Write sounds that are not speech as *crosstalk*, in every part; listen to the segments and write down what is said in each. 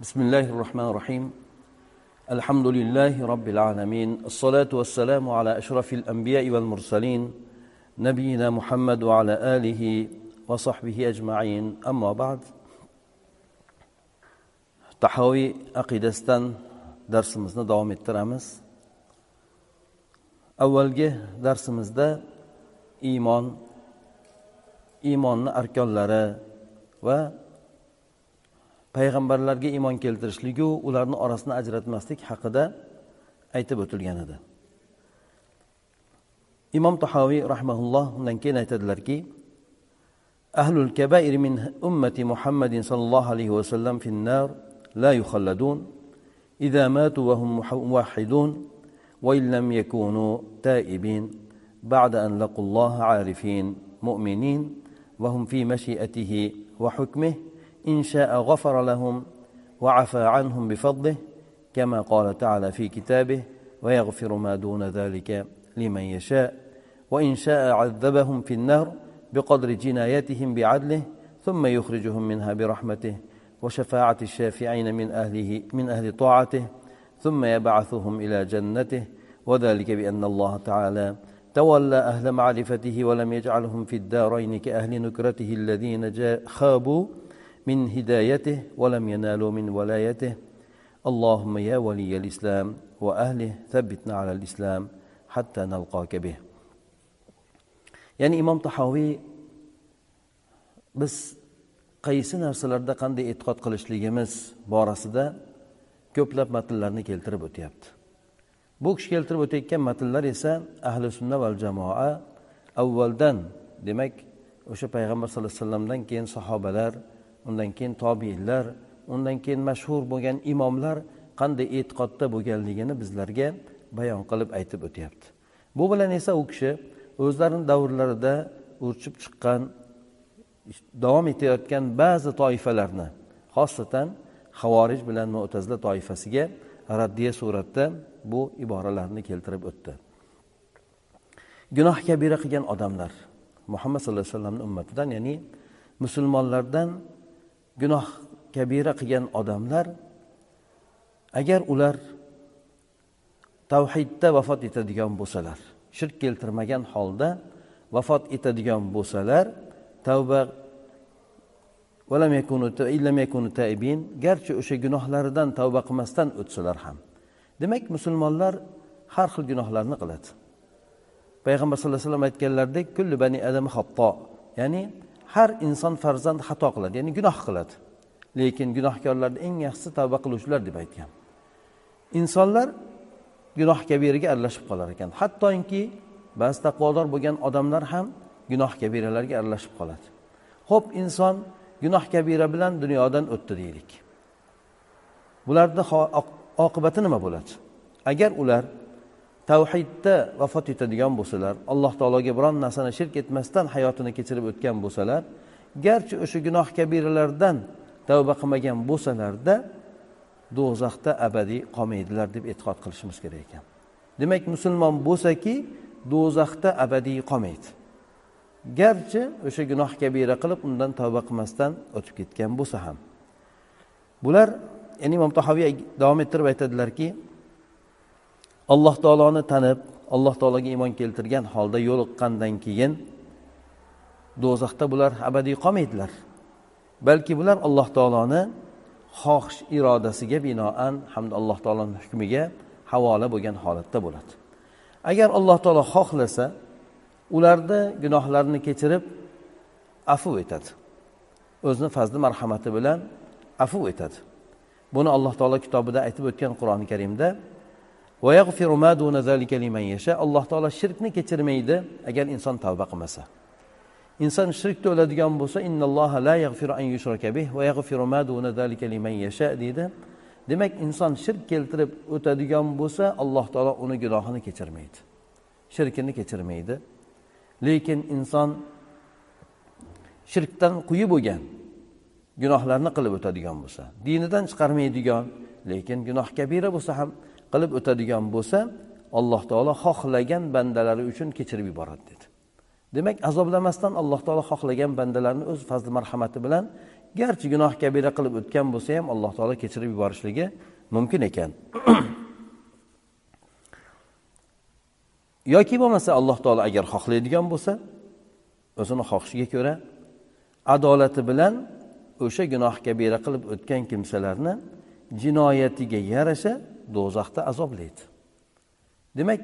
بسم الله الرحمن الرحيم الحمد لله رب العالمين الصلاة والسلام على أشرف الأنبياء والمرسلين نبينا محمد وعلى آله وصحبه أجمعين أما بعد tahoviy aqidasidan darsimizni davom ettiramiz. Avvalgi darsimizda iymon iymonni arkonlari va payg'ambarlarga iymon keltirishligu ularni orasini ajratmaslik haqida aytib o'tilgan edi imom tahoviy rahmaulloh undan keyin aytadilarki ahlul kabair min ummati muhammadin sallallohu alayhi vasallam finnar لا يخلدون إذا ماتوا وهم موحدون وإن لم يكونوا تائبين بعد أن لقوا الله عارفين مؤمنين وهم في مشيئته وحكمه إن شاء غفر لهم وعفى عنهم بفضله كما قال تعالى في كتابه ويغفر ما دون ذلك لمن يشاء وإن شاء عذبهم في النار بقدر جنايتهم بعدله ثم يخرجهم منها برحمته وشفاعة الشافعين من أهله من أهل طاعته ثم يبعثهم إلى جنته وذلك بأن الله تعالى تولى أهل معرفته ولم يجعلهم في الدارين كأهل نكرته الذين خابوا من هدايته ولم ينالوا من ولايته اللهم يا ولي الإسلام وأهله ثبتنا على الإسلام حتى نلقاك به يعني إمام طحاوي بس qaysi narsalarda qanday e'tiqod qilishligimiz borasida ko'plab matnlarni keltirib o'tyapti bu kishi keltirib o'tayotgan matnlar esa ahli sunna val jamoa avvaldan demak o'sha payg'ambar sallallohu alayhi vasallamdan keyin sahobalar undan keyin tobiinlar undan keyin mashhur bo'lgan imomlar qanday e'tiqodda bo'lganligini bizlarga bayon qilib aytib o'tyapti. Bu bilan esa u kishi o'zlarini davrlarida urchib chiqqan davom etayotgan ba'zi toifalarni xosatan havorij bilan mo'tazila toifasiga raddiya suratda bu iboralarni keltirib o'tdi. Gunoh kabira qilgan odamlar muhammad sallallohu alayhi vasallamni ummatidan ya'ni musulmonlardan gunoh kabira qilgan odamlar agar ular tavhidda vafot etadigan bo'lsalar shirk keltirmagan holda vafot etadigan bo'lsalar tavba garchi o'sha gunohlaridan tavba qilmasdan o'tsalar ham. Demak musulmonlar har xil gunohlarni qiladi. Payg'ambar sallallohu alayhi vasallam aytganlaridek kulli bani adam xatto ya'ni har inson farzand xato qiladi ya'ni gunoh qiladi. Lekin gunohkorlarni eng yaxshisi tavba qiluvchilar deb aytgan. Insonlar gunoh kabiraga aralashib qolar ekan. Hattoki ba'zi taqvodor bo'lgan odamlar ham gunoh kabiralarga aralashib qoladi. Ho'p inson gunoh kabira bilan dunyodan o'tdi deylik. Bularni oqibati nima bo'ladi? Agar ular tavhidda vafot etadigan bo'lsalar alloh taologa biron narsani shirk etmasdan hayotini kechirib o'tgan bo'lsalar garchi o'sha gunoh kabiralardan tavba qilmagan bo'lsalarda do'zaxda abadiy qolmaydilar deb e'tiqod qilishimiz kerak ekan. Demak musulmon bo'lsaki do'zaxda abadiy qolmaydi. Garchi o'sha gunoh kabira qilib undan tavba qilmasdan o'tib ketgan bo'lsa ham. Bular ya'ni imom tahoviy davom ettirib aytadilarki alloh taoloni tanib alloh taologa iymon keltirgan holda yo'liqqandan keyin do'zaxda bular abadiy qolmaydilar. Balki bular alloh taoloni xohish irodasiga binoan hamda alloh taoloni hukmiga havola bo'lgan holatda bo'ladi. Agar alloh taolo xohlasa ularni gunohlarini kechirib afu etadi. O'zini fazli marhamati bilan afu etadi. Buni alloh taolo kitobida aytib o'tgan qur'oni karimda alloh taolo shirkni kechirmaydi agar inson tavba qilmasa. Inson shirkda o'ladigan bo'lsa deydi. Demak inson shirk keltirib o'tadigan bo'lsa alloh taolo uni gunohini kechirmaydi. Shirkini kechirmaydi. Lekin inson shirkdan quyi bo'lgan gunohlarni qilib o'tadigan bo'lsa dinidan chiqarmaydigan lekin gunoh kabira bo'lsa ham qilib o'tadigan bo'lsa alloh taolo xohlagan bandalari uchun kechirib yuboradi dedi. Demak azoblamasdan alloh taolo xohlagan bandalarni o'z fazli marhamati bilan garchi gunoh kabira qilib o'tgan bo'lsa ham alloh taolo kechirib yuborishligi mumkin ekan. *clears throat* Yoki bo'lmasa alloh taolo agar xohlaydigan bo'lsa o'zini xohishiga ko'ra adolati bilan o'sha gunoh kabira qilib o'tgan kimsalarni jinoyatiga yarasha do'zaxda azoblaydi. Demak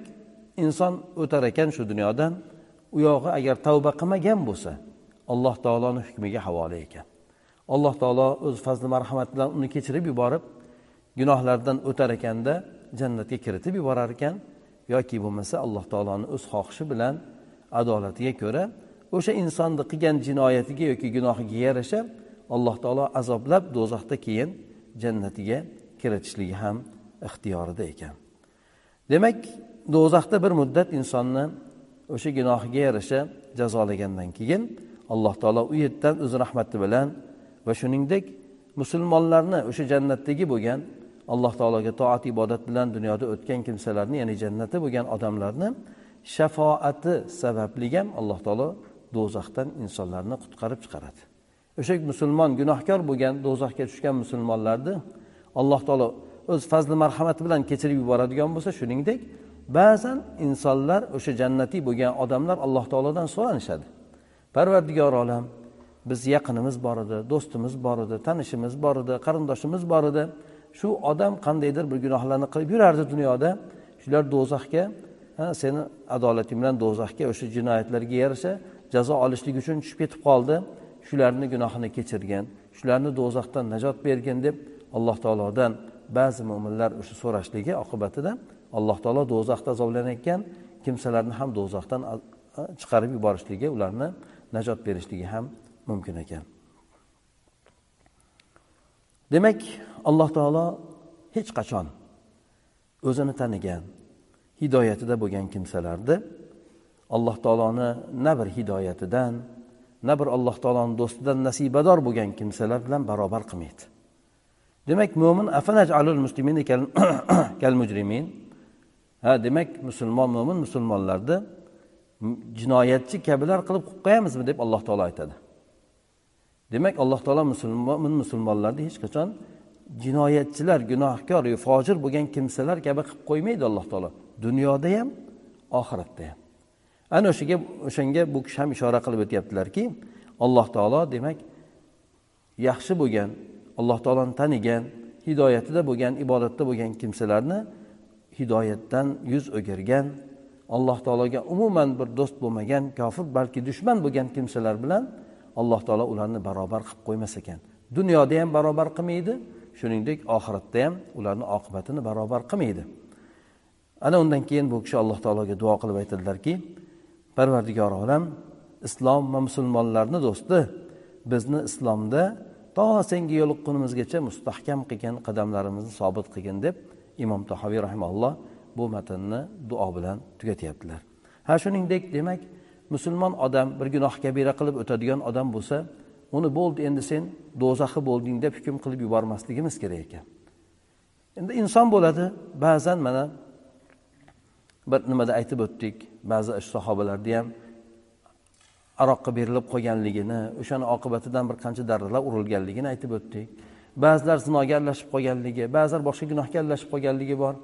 inson o'tar ekan shu dunyodan u yog'i agar tavba qilmagan bo'lsa alloh taoloni hukmiga havola ekan. Alloh taolo o'z fazli marhamati bilan uni kechirib yuborib gunohlardan o'tar ekanda jannatga kiritib yuborar ekan yoki bo'lmasa alloh taoloni o'z xohishi bilan adolatiga ko'ra o'sha insonni qilgan jinoyatiga yoki gunohiga yarasha alloh taolo azoblab do'zaxda keyin jannatiga kiritishligi ham ixtiyorida ekan. Demak do'zaxda bir muddat insonni o'sha gunohiga yarasha jazolagandan keyin alloh taolo u yerdan o'zi rahmati bilan va shuningdek musulmonlarni o'sha jannatdagi bo'lgan alloh taologa toat ibodat bilan dunyoda o'tgan kimsalarni ya'ni jannatda bo'lgan odamlarni shafoati sababli ham alloh taolo do'zaxdan insonlarni qutqarib chiqaradi. O'sha musulmon gunohkor bo'lgan do'zaxga tushgan musulmonlarni alloh taolo o'z fazli marhamati bilan kechirib yuboradigan bo'lsa shuningdek ba'zan insonlar o'sha jannatiy bo'lgan odamlar alloh taolodan so'ranishadi. Parvardigor olam biz yaqinimiz bor edi do'stimiz bor edi tanishimiz bor edi qarindoshimiz bor edi. Shu odam qandaydir bir gunohlarni qilib yurardi dunyoda. Shular do'zaxga seni adolating bilan do'zaxga o'sha jinoyatlarga yarasha jazo olishlik uchun tushib ketib qoldi. Shularni gunohini kechirgin shularni do'zaxdan najot bergin deb alloh taolodan ba'zi mo'minlar o'sha so'rashligi oqibatida alloh taolo do'zaxda azoblanayotgan kimsalarni ham do'zaxdan chiqarib yuborishligi ularni najot berishligi ham mumkin ekan. Demak alloh taolo hech qachon o'zini tanigan hidoyatida bo'lgan kimsalarni alloh taoloni na bir hidoyatidan na bir alloh taoloni do'stidan nasibador bo'lgan kimsalar bilan barobar qilmaydi. Demak mo'min muslimin kal *coughs* mujrimin. Ha demak musulmon mo'min musulmonlarni jinoyatchi kabilar qilib qo'yib qo'yamizmi deb alloh taolo aytadi. Demak alloh taolo musulmon musulmonlarni hech qachon jinoyatchilar gunohkor fojir bo'lgan kimsalar kabi qilib qo'ymaydi alloh taolo. Dunyoda ham oxiratda ham. Ana o'shaga o'shanga bu kishi ham ishora qilib o'tyaptilarki alloh taolo demak yaxshi bo'lgan alloh taoloni tanigan hidoyatida bo'lgan ibodatda bo'lgan kimsalarni hidoyatdan yuz o'girgan alloh taologa umuman bir do'st bo'lmagan kofir balki dushman bo'lgan kimsalar bilan alloh taolo ularni barobar qilib qo'ymas ekan. Dunyoda ham barobar qilmaydi shuningdek oxiratda ham ularni oqibatini barobar qilmaydi. Ana undan keyin bu kishi alloh taologa duo qilib aytadilarki parvardigor olam islom va musulmonlarni do'sti bizni islomda to senga yo'liqqunimizgacha mustahkam qilgin qadamlarimizni sobit qilgin deb imom tahoviy rahimalloh bu matnni duo bilan tugatyaptilar. Ha shuningdek demak musulmon odam bir gunoh kabira qilib o'tadigan odam bo'lsa uni bo'ldi endi sen do'zaxi bo'lding deb hukm qilib yubormasligimiz kerak ekan. Endi inson bo'ladi ba'zan mana bir nimada aytib o'tdik ba'zi sahobalarda ham aroqqa berilib qolganligini o'shani oqibatidan bir qancha darralar urilganligini aytib o'tdik. Ba'zilar zinoga aralashib qolganligi ba'zilar boshqa gunohga aralashib qolganligi bor.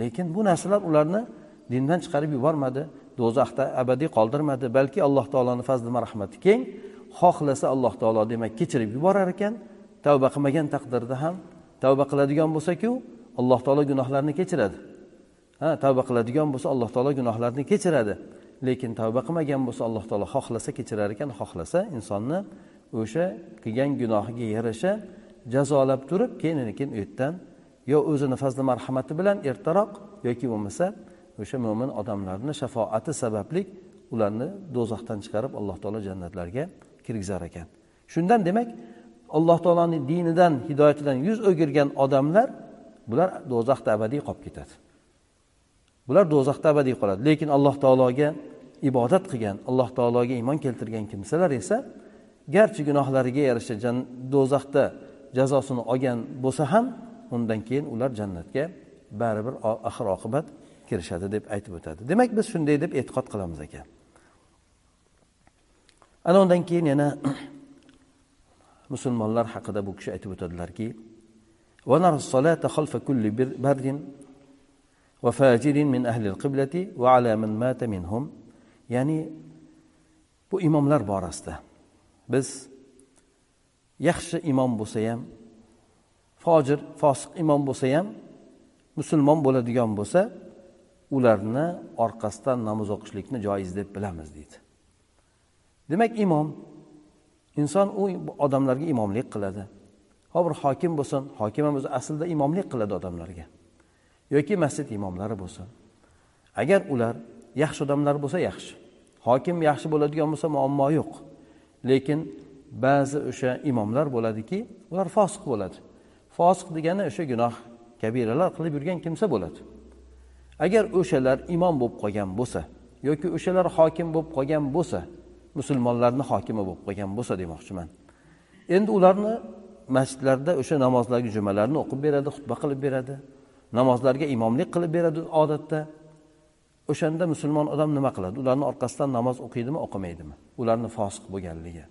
Lekin bu narsalar ularni dindan chiqarib yubormadi do'zaxda abadiy qoldirmadi. Balki alloh taoloni fazli marhamati keng xohlasa alloh taolo demak kechirib yuborar ekan. Tavba qilmagan taqdirda ham tavba qiladigan bo'lsaku alloh taolo gunohlarni kechiradi. Ha tavba qiladigan bo'lsa alloh taolo gunohlarni kechiradi. Lekin tavba qilmagan bo'lsa alloh taolo xohlasa kechirar ekan xohlasa insonni o'sha qilgan gunohiga yarasha jazolab turib keyin keyin u yerdan yo o'zini fazli marhamati bilan ertaroq yoki bo'lmasa o'sha mo'min odamlarni shafoati sababli ularni do'zaxdan chiqarib alloh taolo jannatlarga kirgizar ekan. Shundan demak alloh taoloni dinidan hidoyatidan yuz o'girgan odamlar bular do'zaxda abadiy qolib ketadi. Bular do'zaxda abadiy qoladi. Lekin alloh taologa ibodat qilgan alloh taologa iymon keltirgan kimsalar esa garchi gunohlariga yarasha do'zaxda jazosini olgan bo'lsa ham undan keyin ular jannatga baribir oxir oqibat kirishadi deb aytib o'tadi. Demak biz shunday deb e'tiqod qilamiz ekan. Ana undan keyin yana *clears throat* musulmonlar haqida bu kishi aytib o'tadilarki وفاجر من أهل القبلة وعلى من مات منهم يعني bu imomlar borasida biz yaxshi imom bo'lsa ham fojir fosiq imom bo'lsa ham musulmon bo'ladigan bo'lsa ularni orqasidan namoz o'qishlikni joiz deb bilamiz deydi. Demak imom inson u odamlarga imomlik qiladi. Ho bir hokim bo'lsin hokim ham o'zi aslida imomlik qiladi odamlarga. Yoki masjid imomlari bo'lsin. Agar ular yaxshi odamlar bo'lsa yaxshi hokim yaxshi bo'ladigan bo'lsa muammo yo'q. Lekin ba'zi o'sha imomlar bo'ladiki ular fosiq bo'ladi. Fosiq degani o'sha gunoh kabiralar qilib yurgan kimsa bo'ladi. Agar o'shalar imom bo'lib qolgan bo'lsa yoki o'shalar hokim bo'lib qolgan bo'lsa musulmonlarni hokimi bo'lib qolgan bo'lsa demoqchiman. Endi ularni masjidlarda o'sha namozlarga jumalarni o'qib beradi xutba qilib beradi. Namozlarga imomlik qilib beradi odatda. O'shanda musulmon odam nima qiladi? Ularni orqasidan namoz o'qiydimi o'qimaydimi? Ularni fosiq bo'lganligi.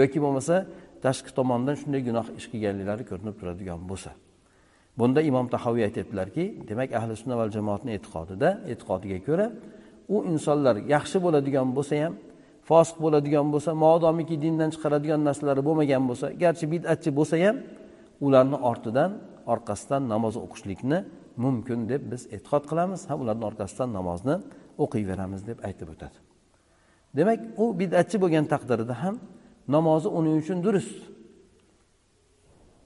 Yoki bo'lmasa tashqi tomondan shunday gunoh ish qilganliklari ko'rinib turadigan bo'lsa. Bunda imom tahoviy aytyaptilarki demak ahli sunna val jamoatni e'tiqodida e'tiqodiga ko'ra u insonlar yaxshi bo'ladigan bo'lsa ham fosiq bo'ladigan bo'lsa modomiki dindan chiqaradigan narsalari bo'lmagan bo'lsa garchi bidatchi bo'lsa ham ularni ortidan orqasidan namoz o'qishlikni mumkin deb biz e'tiqod qilamiz. Ham ularni orqasidan namozni o'qiyveramiz deb aytib o'tadi. Demak u bidatchi bo'lgan taqdirida ham namozi uning uchun durust.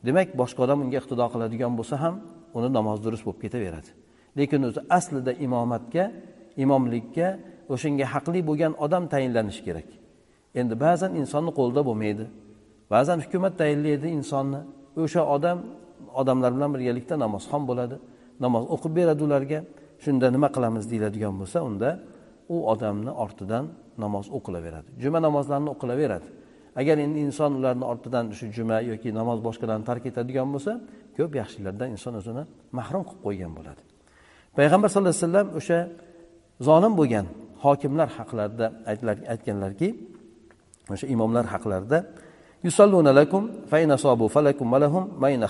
Demak boshqa odam unga iqtido qiladigan bo'lsa ham uni namozi durust bo'lib ketaveradi. Lekin o'zi aslida imomatga imomlikka o'shanga haqli bo'lgan odam tayinlanishi kerak. Endi ba'zan insonni qo'lida bo'lmaydi. Ba'zan hukumat tayinlaydi insonni. O'sha odam odamlar bilan birgalikda namozxon bo'ladi. Namoz o'qib beradi ularga shunda nima qilamiz deyiladigan bo'lsa unda u odamni ortidan namoz o'qilaveradi. Juma namozlarini o'qilaveradi. Agar endi inson ularni ortidan shu juma yoki namoz boshqalarni tark etadigan bo'lsa ko'p yaxshiliklardan inson o'zini mahrum qilib qo'ygan bo'ladi. Payg'ambar sallallohu alayhi vasallam o'sha zolim bo'lgan hokimlar haqlarida aytganlarki o'sha imomlar haqlarida yusalluna lakum fa in asabu falakum va ma in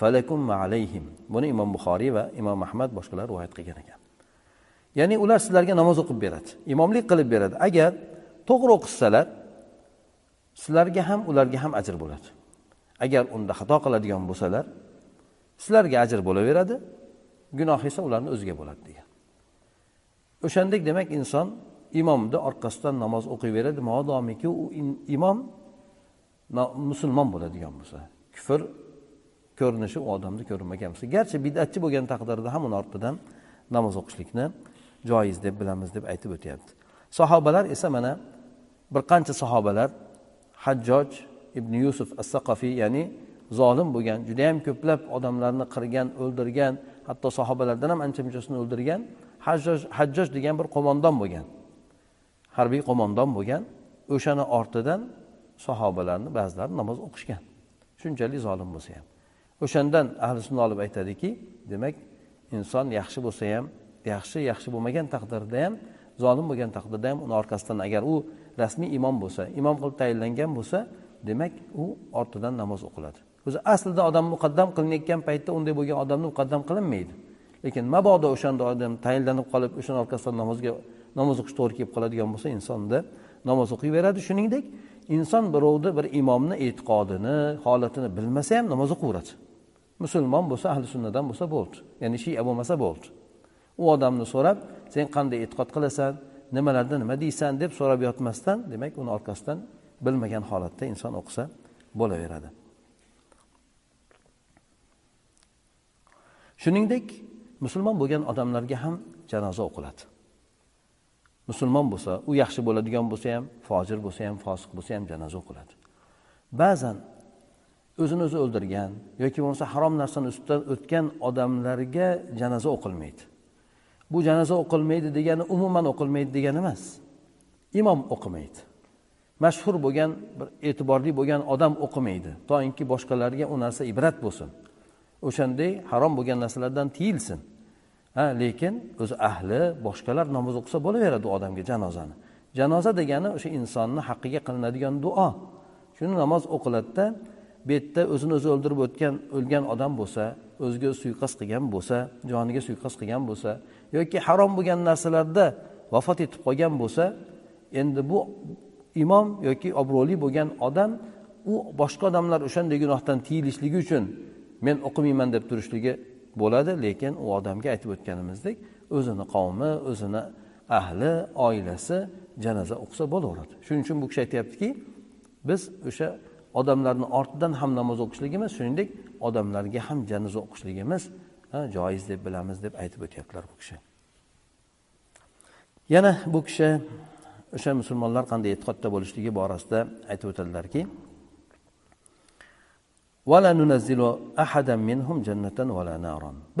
falakum ma alayhim buni imom buxoriy va imom ahmad boshqalar rivoyat qilgan ekan. Ya'ni ular sizlarga namoz o'qib beradi imomlik qilib beradi. Agar to'g'ri o'qissalar sizlarga ham ularga ham ajr bo'ladi. Agar unda xato qiladigan bo'lsalar sizlarga ajr bo'laveradi gunoh esa ularni o'ziga bo'ladi degan. O'shandek demak inson imomni orqasidan namoz o'qiyveradi modomiki u imom musulmon bo'ladigan bo'lsa. Kufr ko'rinishi u odamda ko'rinmagan bo'lsa. Garchi bidatchi bo'lgan taqdirda ham uni ortidan namoz o'qishlikni joiz deb bilamiz deb aytib o'tyapti. Sahobalar esa mana bir qancha sahobalar hajjoj ibn yusuf as saqafiy ya'ni zolim bo'lgan judayam ko'plab odamlarni qirgan o'ldirgan hatto sahobalardan ham ancha munchasini o'ldirgan hajjoj hajjoj degan bir qo'mondon bo'lgan. Harbiy qo'mondon bo'lgan. O'shani ortidan sahobalarni ba'zilari namoz o'qishgan. Shunchalik zolim bo'lsa ham. O'shandan ahli sunna olib aytadiki demak inson yaxshi bo'lsa ham yaxshi yaxshi bo'lmagan taqdirda ham zolim bo'lgan taqdirda ham uni orqasidan agar u rasmiy imom bo'lsa imom qilib tayinlangan bo'lsa demak u ortidan namoz o'qiladi. O'zi aslida odam muqaddam qilinayotgan paytda unday bo'lgan odamni muqaddam qilinmaydi. Lekin mabodo o'shanda odam tayinlanib qolib o'shani orqasidan namozga namoz o'qish to'g'ri kelib qoladigan bo'lsa insonda namoz o'qiyveradi. Shuningdek inson birovni bir imomni e'tiqodini holatini bilmasa ham namoz o'qiveradi musulmon bo'lsa ahli sunnadan bo'lsa bo'ldi. Ya'ni shia bo'lmasa bo'ldi. U odamni so'rab sen qanday e'tiqod qilasan nimalarda nima deysan deb so'rab yotmasdan demak uni orqasidan bilmagan holatda inson o'qisa bo'laveradi. Shuningdek musulmon bo'lgan odamlarga ham janoza o'qiladi. Musulmon bo'lsa u yaxshi bo'ladigan bo'lsa ham fojir bo'lsa ham fosiq bo'lsa ham janoza o'qiladi. Ba'zan o'zini o'zi o'ldirgan yoki bo'lmasa harom narsani ustidan o'tgan odamlarga janoza o'qilmaydi. Bu janoza o'qilmaydi degani umuman o'qilmaydi degani emas. Imom o'qimaydi. Mashhur bo'lgan bir e'tiborli bo'lgan odam o'qimaydi. Toinki boshqalarga u narsa ibrat bo'lsin. O'shanday harom bo'lgan narsalardan tiyilsin. Ha lekin o'zi ahli boshqalar namoz o'qisa bo'laveradi u odamga janozani. Janoza degani o'sha insonni haqqiga qilinadigan duo. Shuni namoz o'qiladida bu yerda o'zini o'zi o'ldirib o'tgan o'lgan odam bo'lsa o'ziga suiqasd qilgan bo'lsa joniga suiqasd qilgan bo'lsa yoki harom bo'lgan narsalarda vafot etib qolgan bo'lsa endi bu imom yoki obro'li bo'lgan odam u boshqa odamlar o'shanday gunohdan tiyilishligi uchun men o'qimayman deb turishligi bo'ladi lekin u odamga aytib o'tganimizdek o'zini qavmi o'zini ahli oilasi janoza o'qisa bo'laveradi. Shuning uchun bu kishi aytyaptiki biz o'sha odamlarni ortidan ham namoz o'qishligimiz shuningdek odamlarga ham janoza o'qishligimiz joiz deb bilamiz deb aytib o'tyaptilar bu kishi. Yana bu kishi o'sha musulmonlar qanday e'tiqodda bo'lishligi borasida aytib o'tadilarki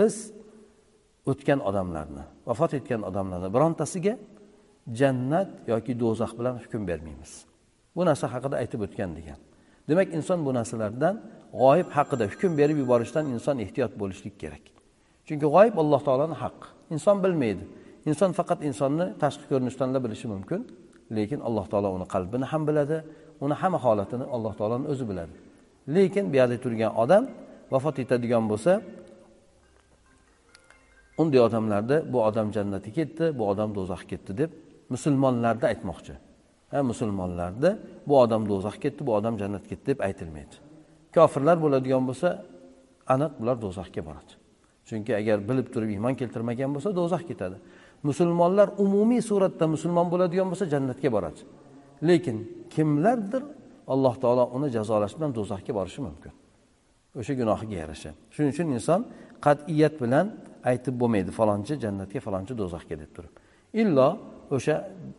biz o'tgan odamlarni vafot etgan odamlarni birontasiga jannat yoki do'zax bilan hukm bermaymiz. Bu narsa haqida aytib o'tgan degan. Demak inson bu narsalardan g'oyib haqida hukm berib yuborishdan inson ehtiyot bo'lishlik kerak. Chunki g'oyib alloh taoloni haqqi inson bilmaydi. Inson faqat insonni tashqi ko'rinishdan bilishi mumkin lekin alloh taolo uni qalbini ham biladi uni hamma holatini alloh taoloni o'zi biladi. Lekin bu yerda turgan odam vafot etadigan bo'lsa unday odamlarda bu odam jannatga ketdi bu odam do'zaxga ketdi deb musulmonlarda aytmoqchi. Musulmonlarda bu odam do'zaxga ketdi bu odam jannatga ketdi deb aytilmaydi. Kofirlar bo'ladigan bo'lsa aniq bular do'zaxga boradi. Chunki agar bilib turib iymon keltirmagan bo'lsa do'zax ketadi. Musulmonlar umumiy suratda musulmon bo'ladigan bo'lsa jannatga boradi. Lekin kimlardir alloh taolo uni jazolash bilan do'zaxga borishi mumkin. O'sha gunohiga yarasha. Shuning uchun inson qat'iyat bilan aytib bo'lmaydi falonchi jannatga falonchi do'zaxga deb turib. Illo o'sha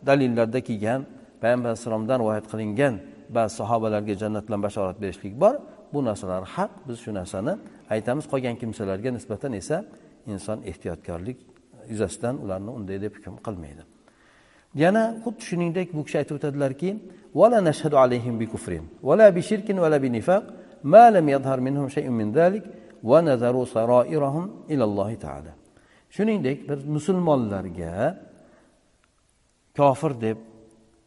dalillarda kelgan payg'ambar alayhissalomdan rivoyat qilingan ba'zi sahobalarga jannat bilan bashorat berishlik bor. Bu narsalar haq. Biz shu narsani aytamiz. Qolgan kimsalarga nisbatan esa inson ehtiyotkorlik yuzasidan ularni unday deb hukm qilmaydi. Yana xuddi shuningdek bu kishi aytib o'tadilarki vala nashhadu alayhim bi kufrin بشرك bi shirkin ما bi nifaq ma lam من minhum shay'un min zalik الله nazaru taala. Shuningdek biz musulmonlarga kofir deb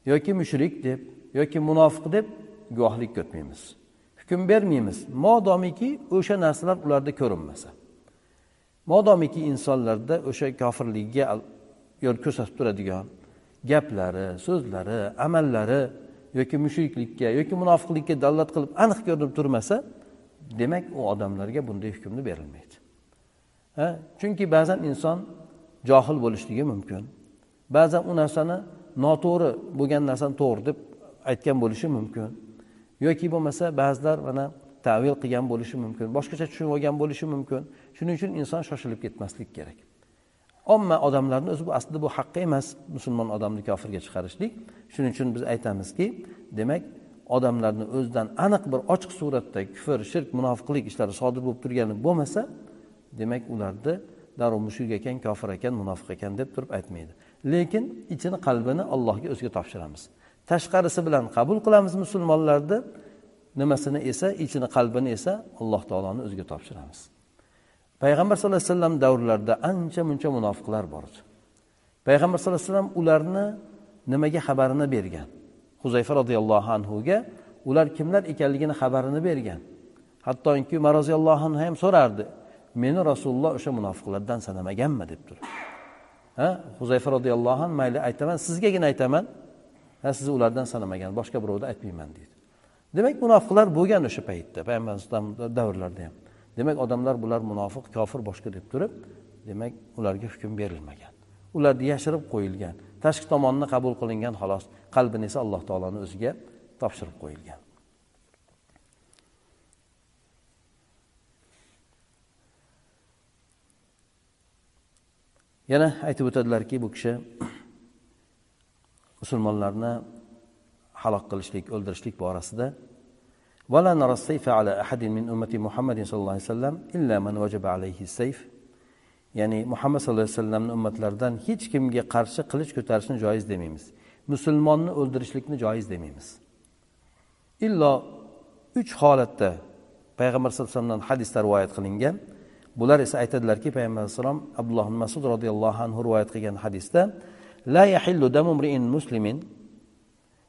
yoki mushrik deb yoki munofiq deb guvohlik ko'tmaymiz. Hukm bermaymiz. Modomiki o'sha narsalar ularda ko'rinmasa. Modomiki insonlarda o'sha kofirlikka yo'l ko'rsatib turadigan gaplari so'zlari amallari yoki mushriklikka yoki munofiqlikka dalolat qilib aniq ko'rinib turmasa demak u odamlarga bunday hukmni berilmaydi. Chunki ba'zan inson johil bo'lishligi mumkin. Ba'zan u narsani noto'g'ri bo'lgan narsani to'g'ri deb aytgan bo'lishi mumkin. Yoki bo'lmasa ba'zilar mana tavil qilgan bo'lishi mumkin boshqacha tushunib olgan bo'lishi mumkin. Shuning uchun inson shoshilib ketmaslik kerak. Omma odamlarni o'zi bu aslida bu haqqi emas musulmon odamni kofirga chiqarishlik. Shuning uchun biz aytamizki demak odamlarni o'zidan aniq bir ochiq suratda kufr shirk munofiqlik ishlari sodir bo'lib turgani bo'lmasa demak ularni darrov mushuk ekan kofir ekan munofiq ekan deb turib aytmaydi. Lekin ichini qalbini allohga o'ziga topshiramiz. Tashqarisi bilan qabul qilamiz musulmonlarni. Nimasini esa ichini qalbini esa alloh taoloni o'ziga topshiramiz. Payg'ambar sallallohu alayhi vasallam davrlarida ancha muncha munofiqlar bor edi payg'ambar sallallohu alayhi vasallam ularni nimaga xabarini bergan? Huzayfa roziyallohu anhuga ular kimlar ekanligini xabarini bergan. Hattoki umar roziyallohu anhu ham so'rardi meni rasululloh o'sha munofiqlardan sanamaganmi? deb turib. Huzayfa roziyallohu anhu mayli aytaman sizgagina aytaman. Ha sizni ulardan sanamagan boshqa birovni aytmayman deydi. Demak munofiqlar bo'lgan o'sha paytda payg'ambar davrlarida ham. Demak odamlar bular munofiq kofir boshqa deb turib demak ularga hukm berilmagan. Ularni yashirib qo'yilgan tashqi tomonni qabul qilingan xolos qalbini esa alloh taoloni o'ziga topshirib qo'yilgan. yana aytib o'tadilarki bu kishi musulmonlarni halok qilishlik o'ldirishlik borasida ولا نرى السيف على أحد من أمة محمد صلى الله عليه وسلم إلا من وجب عليه السيف ya'ni muhammad sallallohu alayhi vasallamni ummatlaridan hech kimga qarshi qilich ko'tarishni joiz demaymiz musulmonni o'ldirishlikni joiz demaymiz illo uch holatda payg'ambar sallallohu alayhi vasallamdan hadisda rivoyat qilingan Bular esa aytadilarki payg'ambar alayhissalom abdulloh masud roziyallohu anhu rivoyat qilgan hadisda la yahillu damu muslimin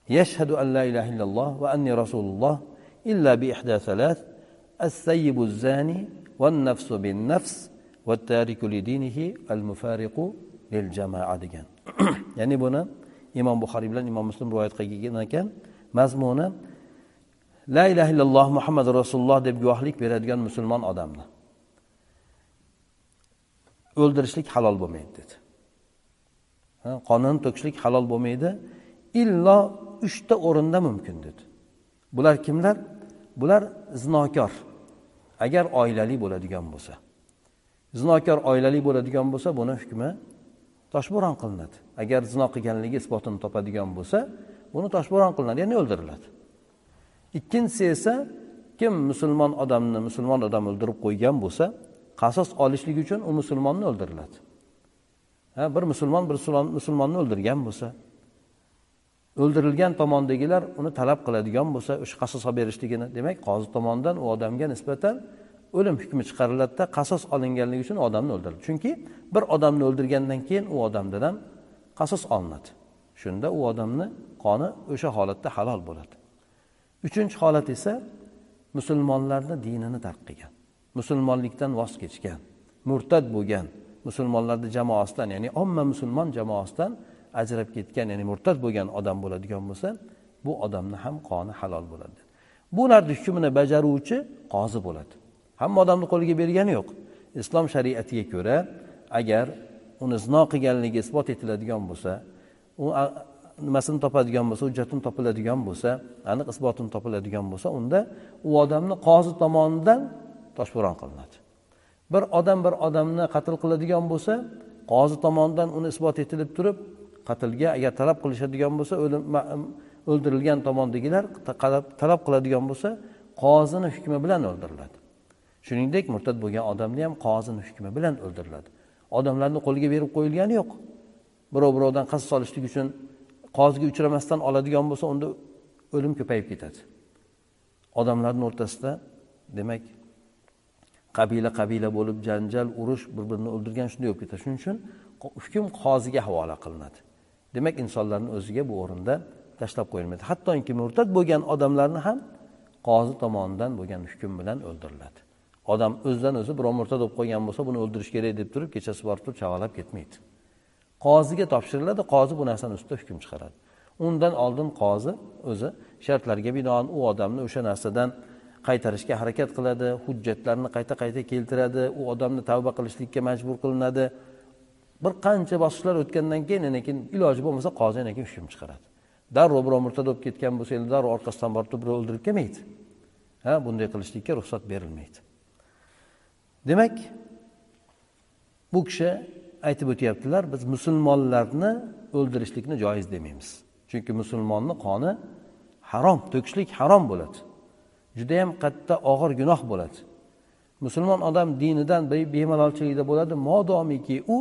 يشهد أن لا إله إلا الله وأني رسول الله إلا بإحدى ثلاث الثيب الزاني والنفس بالنفس والتارك لدينه المفارق للجماعة degan ya'ni buni imom buxoriy bilan imom muslim rivoyat qilgan ekan mazmuni la ilaha illalloh muhammad rasululloh deb guvohlik beradigan musulmon odamni o'ldirishlik halol bo'lmaydi dedi. Qonini to'kishlik halol bo'lmaydi illo uchta o'rinda mumkin dedi. Bular kimlar? Bular zinokor. Agar oilali bo'ladigan bo'lsa. Zinokor oilali bo'ladigan bo'lsa buni hukmi toshbo'ron qilinadi. Agar zino qilganligi isbotini topadigan bo'lsa buni toshbo'ron qilinadi ya'ni o'ldiriladi. Ikkinchisi esa kim musulmon odamni musulmon odam o'ldirib qo'ygan bo'lsa qasos olishlik uchun u musulmonni o'ldiriladi. Ha bir musulmon bir musulmonni o'ldirgan bo'lsa o'ldirilgan tomondagilar uni talab qiladigan bo'lsa o'sha qasos olib berishligini demak qozi tomonidan u odamga nisbatan o'lim hukmi chiqariladida qasos olinganligi uchun odamni o'ldiradi chunki bir odamni o'ldirgandan keyin u odamdan ham qasos olinadi. Shunda u odamni qoni o'sha holatda halol bo'ladi. Uchinchi holat esa musulmonlarni dinini tark qilgan. Musulmonlikdan voz kechgan murtad bo'lgan musulmonlarni jamoasidan ya'ni omma musulmon jamoasidan ajrab ketgan ya'ni murtad bo'lgan odam bo'ladigan bo'lsa bu odamni ham qoni halol bo'ladi. Bularni hukmini bajaruvchi qozi bo'ladi. Hamma odamni qo'liga bergani yo'q. Islom shariatiga ko'ra agar uni zino qilganligi isbot etiladigan bo'lsa u nimasini topadigan bo'lsa hujjatini topiladigan bo'lsa aniq isbotini topiladigan bo'lsa unda u odamni qozi tomonidan toshbo'ron qilinadi. Bir odam bir odamni qatl qiladigan bo'lsa qozi tomonidan uni isbot etilib turib qatlga agar talab qilishadigan bo'lsa o'lim o'ldirilgan tomondagilar talab qiladigan bo'lsa qozini hukmi bilan o'ldiriladi. Shuningdek murtad bo'lgan odamni ham qozini hukmi bilan o'ldiriladi. Odamlarni qo'liga berib qo'yilgani yo'q. Birov birovdan qasd solishlik uchun qoziga uchramasdan oladigan bo'lsa unda o'lim ko'payib ketadi. Odamlarni o'rtasida demak qabila qabila bo'lib janjal urush bir birini o'ldirgan shunday bo'lib ketadi. Shuning uchun hukm qoziga havola qilinadi. Demak insonlarni o'ziga bu o'rinda tashlab qo'yilmaydi. Hattoki murtad bo'lgan odamlarni ham qozi tomonidan bo'lgan hukm bilan o'ldiriladi. Odam o'zidan o'zi birov murtad bo'lib qolgan bo'lsa buni o'ldirish kerak deb turib kechasi borib turib chavalab ketmaydi. Qoziga topshiriladi qozi bu narsani ustida hukm chiqaradi. Undan oldin qozi o'zi shartlarga binoan u odamni o'sha narsadan qaytarishga harakat qiladi hujjatlarni qayta qayta keltiradi u odamni tavba qilishlikka majbur qilinadi. Bir qancha bosqichlar o'tgandan keyin lekin keyin iloji bo'lmasa qozi yana keyin hukm chiqaradi. Darrov birov murtad bo'lib ketgan bo'lsa endi darrov orqasidan borib turib birov o'ldirib kelmaydi. Ha bunday qilishlikka ruxsat berilmaydi. Demak bu kishi aytib o'tyaptilar biz musulmonlarni o'ldirishlikni joiz demaymiz. Chunki musulmonni qoni harom to'kishlik harom bo'ladi. Judayam katta og'ir gunoh bo'ladi. Musulmon odam dinidan bemalolchilikda bo'ladi modomiki u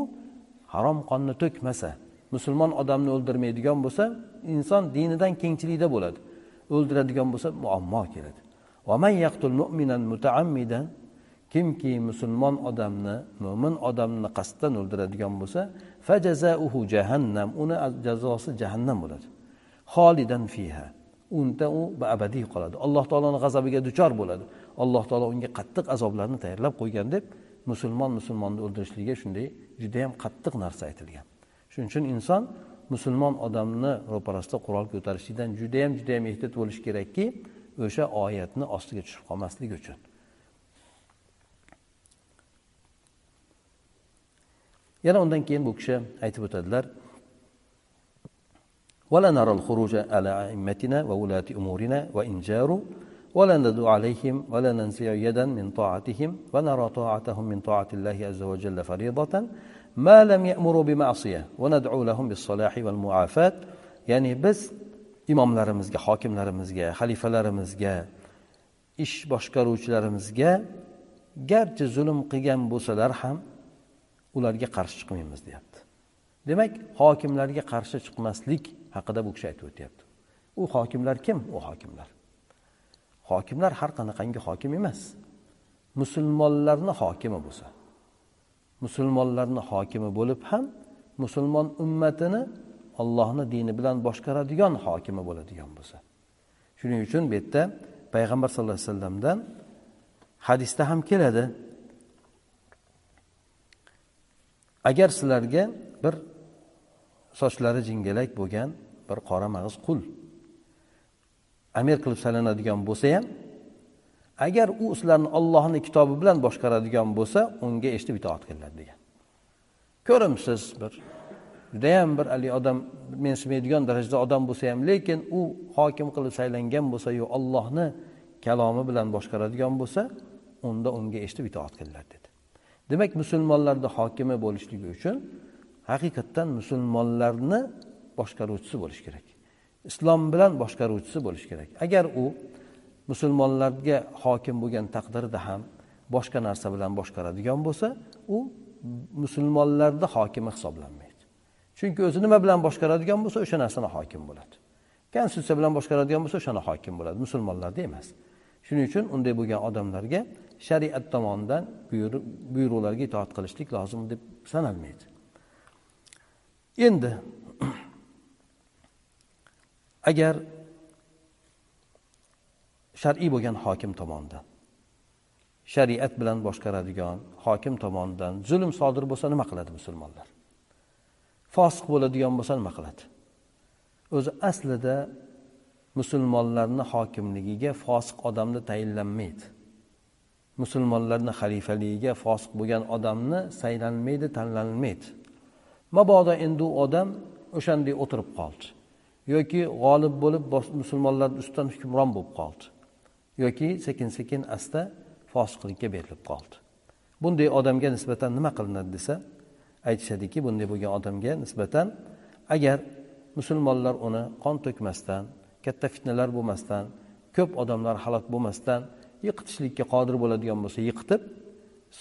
harom qonni to'kmasa musulmon odamni o'ldirmaydigan bo'lsa inson dinidan kengchilikda bo'ladi. O'ldiradigan bo'lsa muammo keladi. Kimki musulmon odamni mo'min odamni qasddan o'ldiradigan bo'lsa fajazauhu jahannam uni jazosi jahannam bo'ladi. Xolidan fiha. Unda u abadiy qoladi. Alloh taoloni g'azabiga duchor bo'ladi. Alloh taolo unga qattiq azoblarni tayyorlab qo'ygan deb musulmon musulmonni o'ldirishligiga shunday judayam qattiq narsa aytilgan. Shuning uchun inson musulmon odamni ro'parasida qurol ko'tarishlikdan judayam judayam ehtiyot bo'lishi kerakki o'sha oyatni ostiga tushib qolmaslik uchun. Yana undan keyin bu kishi aytib o'tadilar ولا نرى الخروج على أئمتنا وولاة أمورنا وإن جاروا ولا ندعو عليهم ولا ننزع يدا من طاعتهم ونرى طاعتهم من طاعة الله عز وجل فريضة ما لم يأمروا بمعصية وندعو لهم بالصلاح والمعافاة يعني بس imomlarimizga hokimlarimizga xalifalarimizga ish boshqaruvchilarimizga garchi zulm qilgan bo'lsalar ham ularga qarshi chiqmaymiz deyapti demak hokimlarga qarshi chiqmaslik haqida bu kishi aytib o'tyapti. U hokimlar kim? U hokimlar. Hokimlar har qanaqangi hokim emas. Musulmonlarni hokimi bo'lsa musulmonlarni hokimi bo'lib ham musulmon ummatini ollohni dini bilan boshqaradigan hokimi bo'ladigan bo'lsa. Shuning uchun bu yerda payg'ambar sallallohu alayhi vasallamdan hadisda ham keladi. Agar sizlarga bir sochlari jingalak bo'lgan bir qora mag'iz qul. Amir qilib saylanadigan bo'lsa ham agar u sizlarni ollohni kitobi bilan boshqaradigan bo'lsa unga eshitib itoat qilinglar degan. Ko'rimsiz bir judayam bir haligi odam mensimaydigan darajada odam bo'lsa ham lekin u hokim qilib saylangan bo'lsayu ollohni kalomi bilan boshqaradigan bo'lsa unda unga eshitib itoat qilinglar dedi. Demak musulmonlarni hokimi bo'lishligi uchun haqiqatdan musulmonlarni boshqaruvchisi bo'lishi kerak. Islom bilan boshqaruvchisi bo'lishi kerak. Agar u musulmonlarga hokim bo'lgan taqdirda ham boshqa narsa bilan boshqaradigan bo'lsa u musulmonlarni hokimi hisoblanmaydi. Chunki o'zi nima bilan boshqaradigan bo'lsa o'sha narsani hokim bo'ladi. Konstitutsiya bilan boshqaradigan bo'lsa o'shani hokim bo'ladi. Musulmonlarda emas. Shuning uchun unday bo'lgan odamlarga shariat tomonidan buyruqlarga itoat qilishlik lozim deb sanalmaydi. Endi agar shar'iy bo'lgan hokim tomonidan shariat bilan boshqaradigan hokim tomonidan zulm sodir bo'lsa nima qiladi musulmonlar? Fosiq bo'ladigan bo'lsa nima qiladi? O'zi aslida musulmonlarni hokimligiga fosiq odamni tayinlanmaydi. Musulmonlarni xalifaligiga fosiq bo'lgan odamni saylanmaydi tanlanmaydi. Mabodo endi u odam o'shanday o'tirib qoldi. Yoki g'olib bo'lib musulmonlar ustidan hukmron bo'lib qoldi. Yoki sekin sekin asta fosiqlikka berilib qoldi. Bunday odamga nisbatan nima qilinadi desa aytishadiki bunday bo'lgan odamga nisbatan agar musulmonlar uni qon to'kmasdan katta fitnalar bo'lmasdan ko'p odamlar halok bo'lmasdan yiqitishlikka qodir bo'ladigan bo'lsa yiqitib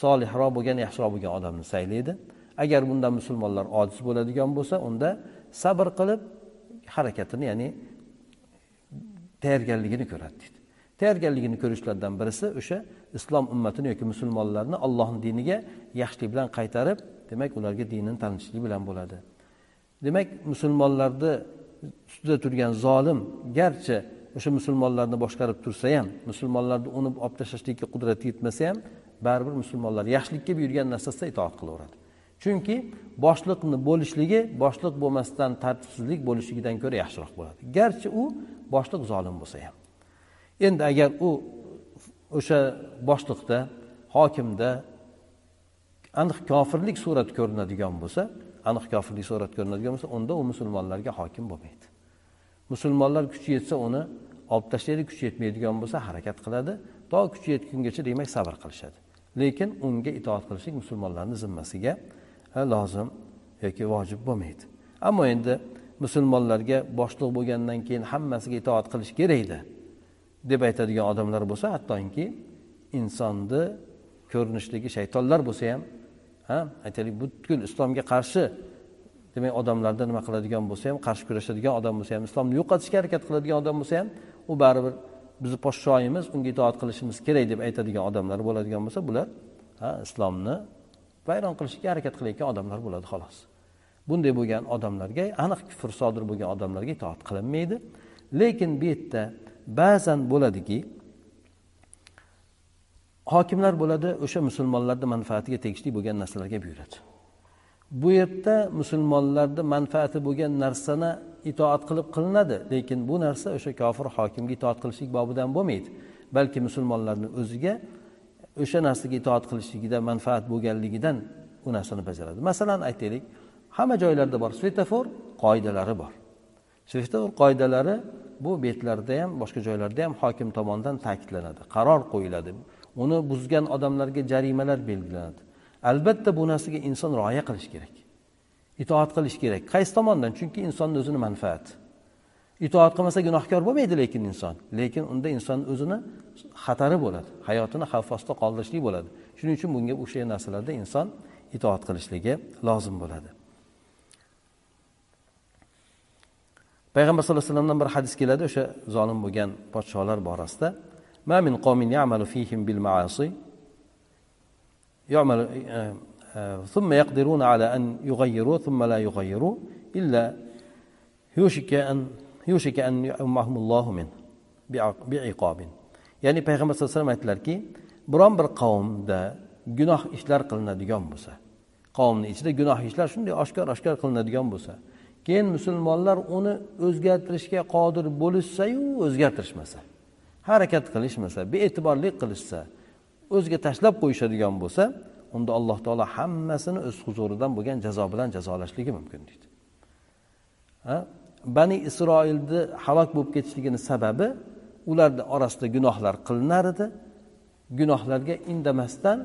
solihroq bo'lgan yaxshiroq bo'lgan odamni saylaydi. Agar bundan musulmonlar ojiz bo'ladigan bo'lsa unda sabr qilib harakatini ya'ni tayyorgarligini ko'radi deydi. Tayyorgarligini ko'rishlardan birisi o'sha islom ummatini yoki musulmonlarni allohni diniga yaxshilik bilan qaytarib demak ularga dinini tanitishlik bilan bo'ladi. Demak musulmonlarni ustida turgan zolim garchi o'sha musulmonlarni boshqarib tursa ham musulmonlarni uni olib tashlashlikka qudrati yetmasa ham baribir musulmonlar yaxshilikka buyurgan narsasida itoat qilaveradi. Chunki boshliqni bo'lishligi boshliq bo'lmasdan tartibsizlik bo'lishligidan ko'ra yaxshiroq bo'ladi. Garchi u boshliq zolim bo'lsa ham. Endi agar u o'sha boshliqda hokimda aniq kofirlik surati ko'rinadigan bo'lsa aniq kofirlik surati ko'rinadigan bo'lsa unda u musulmonlarga hokim bo'lmaydi. Musulmonlar kuchi yetsa uni olib tashlaydi kuchi yetmaydigan bo'lsa harakat qiladi. To kuchi yetgungacha demak sabr qilishadi. Lekin unga itoat qilishlik musulmonlarni zimmasiga lozim yoki vojib bo'lmaydi. Ammo endi musulmonlarga boshliq bo'lgandan keyin hammasiga itoat qilish kerakda deb aytadigan odamlar bo'lsa hattoki insonni ko'rinishdagi shaytonlar bo'lsa ham ha aytaylik butkul islomga qarshi demak odamlarda nima qiladigan bo'lsa ham qarshi kurashadigan odam bo'lsa ham islomni yo'qotishga harakat qiladigan odam bo'lsa ham u baribir bizni podshoyimiz unga itoat qilishimiz kerak deb aytadigan odamlar bo'ladigan bo'lsa bular ha islomni vayron qilishga harakat qilayotgan odamlar bo'ladi xolos. Bunday bo'lgan odamlarga aniq kufr sodir bo'lgan odamlarga itoat qilinmaydi. Lekin bu yerda ba'zan bo'ladiki hokimlar bo'ladi o'sha musulmonlarni manfaatiga tegishli bo'lgan narsalarga buyuradi. Bu yerda musulmonlarni manfaati bo'lgan narsani itoat qilib qilinadi lekin bu narsa o'sha kofir hokimga itoat qilishlik bobidan bo'lmaydi. Balki musulmonlarni o'ziga o'sha narsaga itoat qilishligida manfaat bo'lganligidan u narsani bajaradi. Masalan aytaylik hamma joylarda bor svetofor qoidalari bor. Svetofor qoidalari bu betlarda ham boshqa joylarda ham hokim tomonidan ta'kidlanadi qaror qo'yiladi. Uni buzgan odamlarga jarimalar belgilanadi. Albatta bu narsaga inson rioya qilishi kerak itoat qilish kerak. Qaysi tomondan? Chunki insonni o'zini manfaati itoat qilmasa gunohkor bo'lmaydi lekin inson. Lekin unda inson o'zini xatari bo'ladi hayotini xavf ostida qoldirishlik bo'ladi shuning uchun bunga o'sha narsalarda inson itoat qilishligi lozim bo'ladi payg'ambar sallallohu alayhi vasallamdan bir hadis keladi o'sha zolim bo'lgan podsholar borasida ما من قوم يعمل فيهم بالمعاصي يعمل ثم يقدرون على أن يغيروا ثم لا يغيروا إلا ya'ni payg'ambar sallallohu alayhi vasallam aytdilarki biron bir qavmda gunoh ishlar qilinadigan bo'lsa qavmni ichida gunoh ishlar shunday oshkor oshkor qilinadigan bo'lsa keyin musulmonlar uni o'zgartirishga qodir bo'lishsayu o'zgartirishmasa harakat qilishmasa bee'tiborlik qilishsa o'ziga tashlab qo'yishadigan bo'lsa unda alloh taolo hammasini o'z huzuridan bo'lgan jazo bilan jazolashligi mumkin deydi. Bani isroilni halok bo'lib ketishligini sababi ularni orasida gunohlar qilinar edi. Gunohlarga indamasdan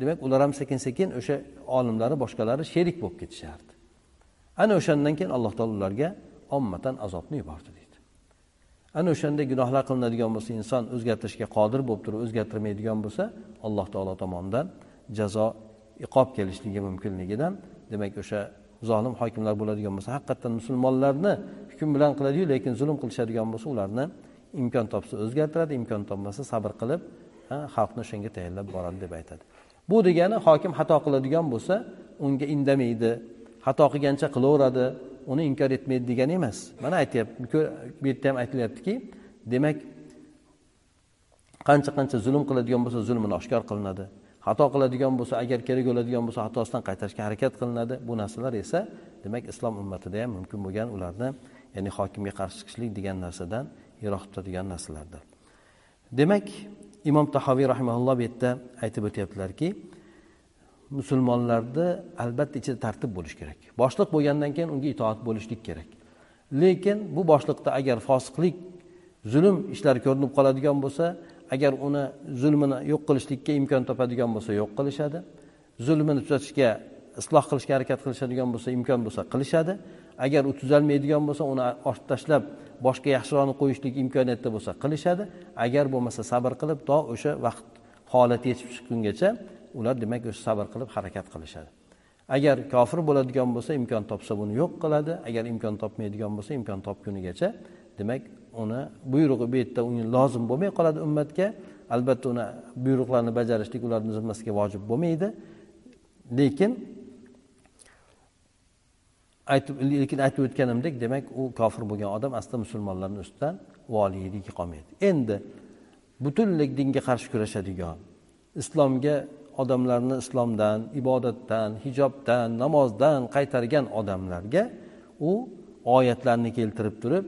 demak ular ham sekin sekin o'sha olimlari boshqalari sherik bo'lib ketishardi. Ana o'shandan keyin alloh taolo ularga ommatan azobni yubordi deydi. Ana o'shanda gunohlar qilinadigan bo'lsa inson o'zgartirishga qodir bo'lib turib o'zgartirmaydigan bo'lsa alloh taolo tomonidan jazo iqob kelishligi mumkinligidan demak o'sha zolim hokimlar bo'ladigan bo'lsa haqiqatdan musulmonlarni hukm bilan qiladiyu lekin zulm qilishadigan bo'lsa ularni imkon topsa o'zgartiradi imkon topmasa sabr qilib xalqni o'shanga tayyorlab boradi deb aytadi. Bu degani hokim xato qiladigan bo'lsa unga indamaydi xato qilgancha qilaveradi uni inkor etmaydi degani emas. Mana aytyapti bu yerda ham aytilyaptiki demak qancha qancha zulm qiladigan bo'lsa zulmini oshkor qilinadi. Xato qiladigan bo'lsa agar kerak bo'ladigan bo'lsa xatosidan qaytarishga harakat qilinadi. Bu narsalar esa demak islom ummatida ham mumkin bo'lgan ularni ya'ni hokimga qarshi chiqishlik degan narsadan yiroq tutadigan narsalardir. Demak imom tahoviy rahimaulloh bu yerda aytib o'tyaptilarki musulmonlarda albatta ichida tartib bo'lishi kerak. Boshliq bo'lgandan keyin unga itoat bo'lishlik kerak. Lekin bu boshliqda agar fosiqlik zulm ishlar ko'rinib qoladigan bo'lsa agar uni zulmini yo'q qilishlikka imkon topadigan bo'lsa yo'q qilishadi. Zulmini tuzatishga isloh qilishga harakat qilishadigan bo'lsa imkon bo'lsa qilishadi. Agar u tuzalmaydigan bo'lsa uni olib tashlab boshqa yaxshiroqni qo'yishlik imkoniyatda bo'lsa qilishadi. Agar bo'lmasa sabr qilib to o'sha vaqt holati yetib chiqqungacha ular demak o'sha sabr qilib harakat qilishadi. Agar kofir bo'ladigan bo'lsa imkon topsa buni yo'q qiladi. Agar imkon topmaydigan bo'lsa imkon topgunigacha demak uni buyrug'i bu yerda unga lozim bo'lmay qoladi ummatga. Albatta uni buyruqlarni bajarishlik ularni zimmasiga vojib bo'lmaydi. Lekin aytib lekin aytib o'tganimdek demak u kofir bo'lgan odam aslida musulmonlarni ustidan voliyligi qolmaydi. Endi butunlik dinga qarshi kurashadigan islomga odamlarni islomdan ibodatdan hijobdan namozdan qaytargan odamlarga u oyatlarni keltirib turib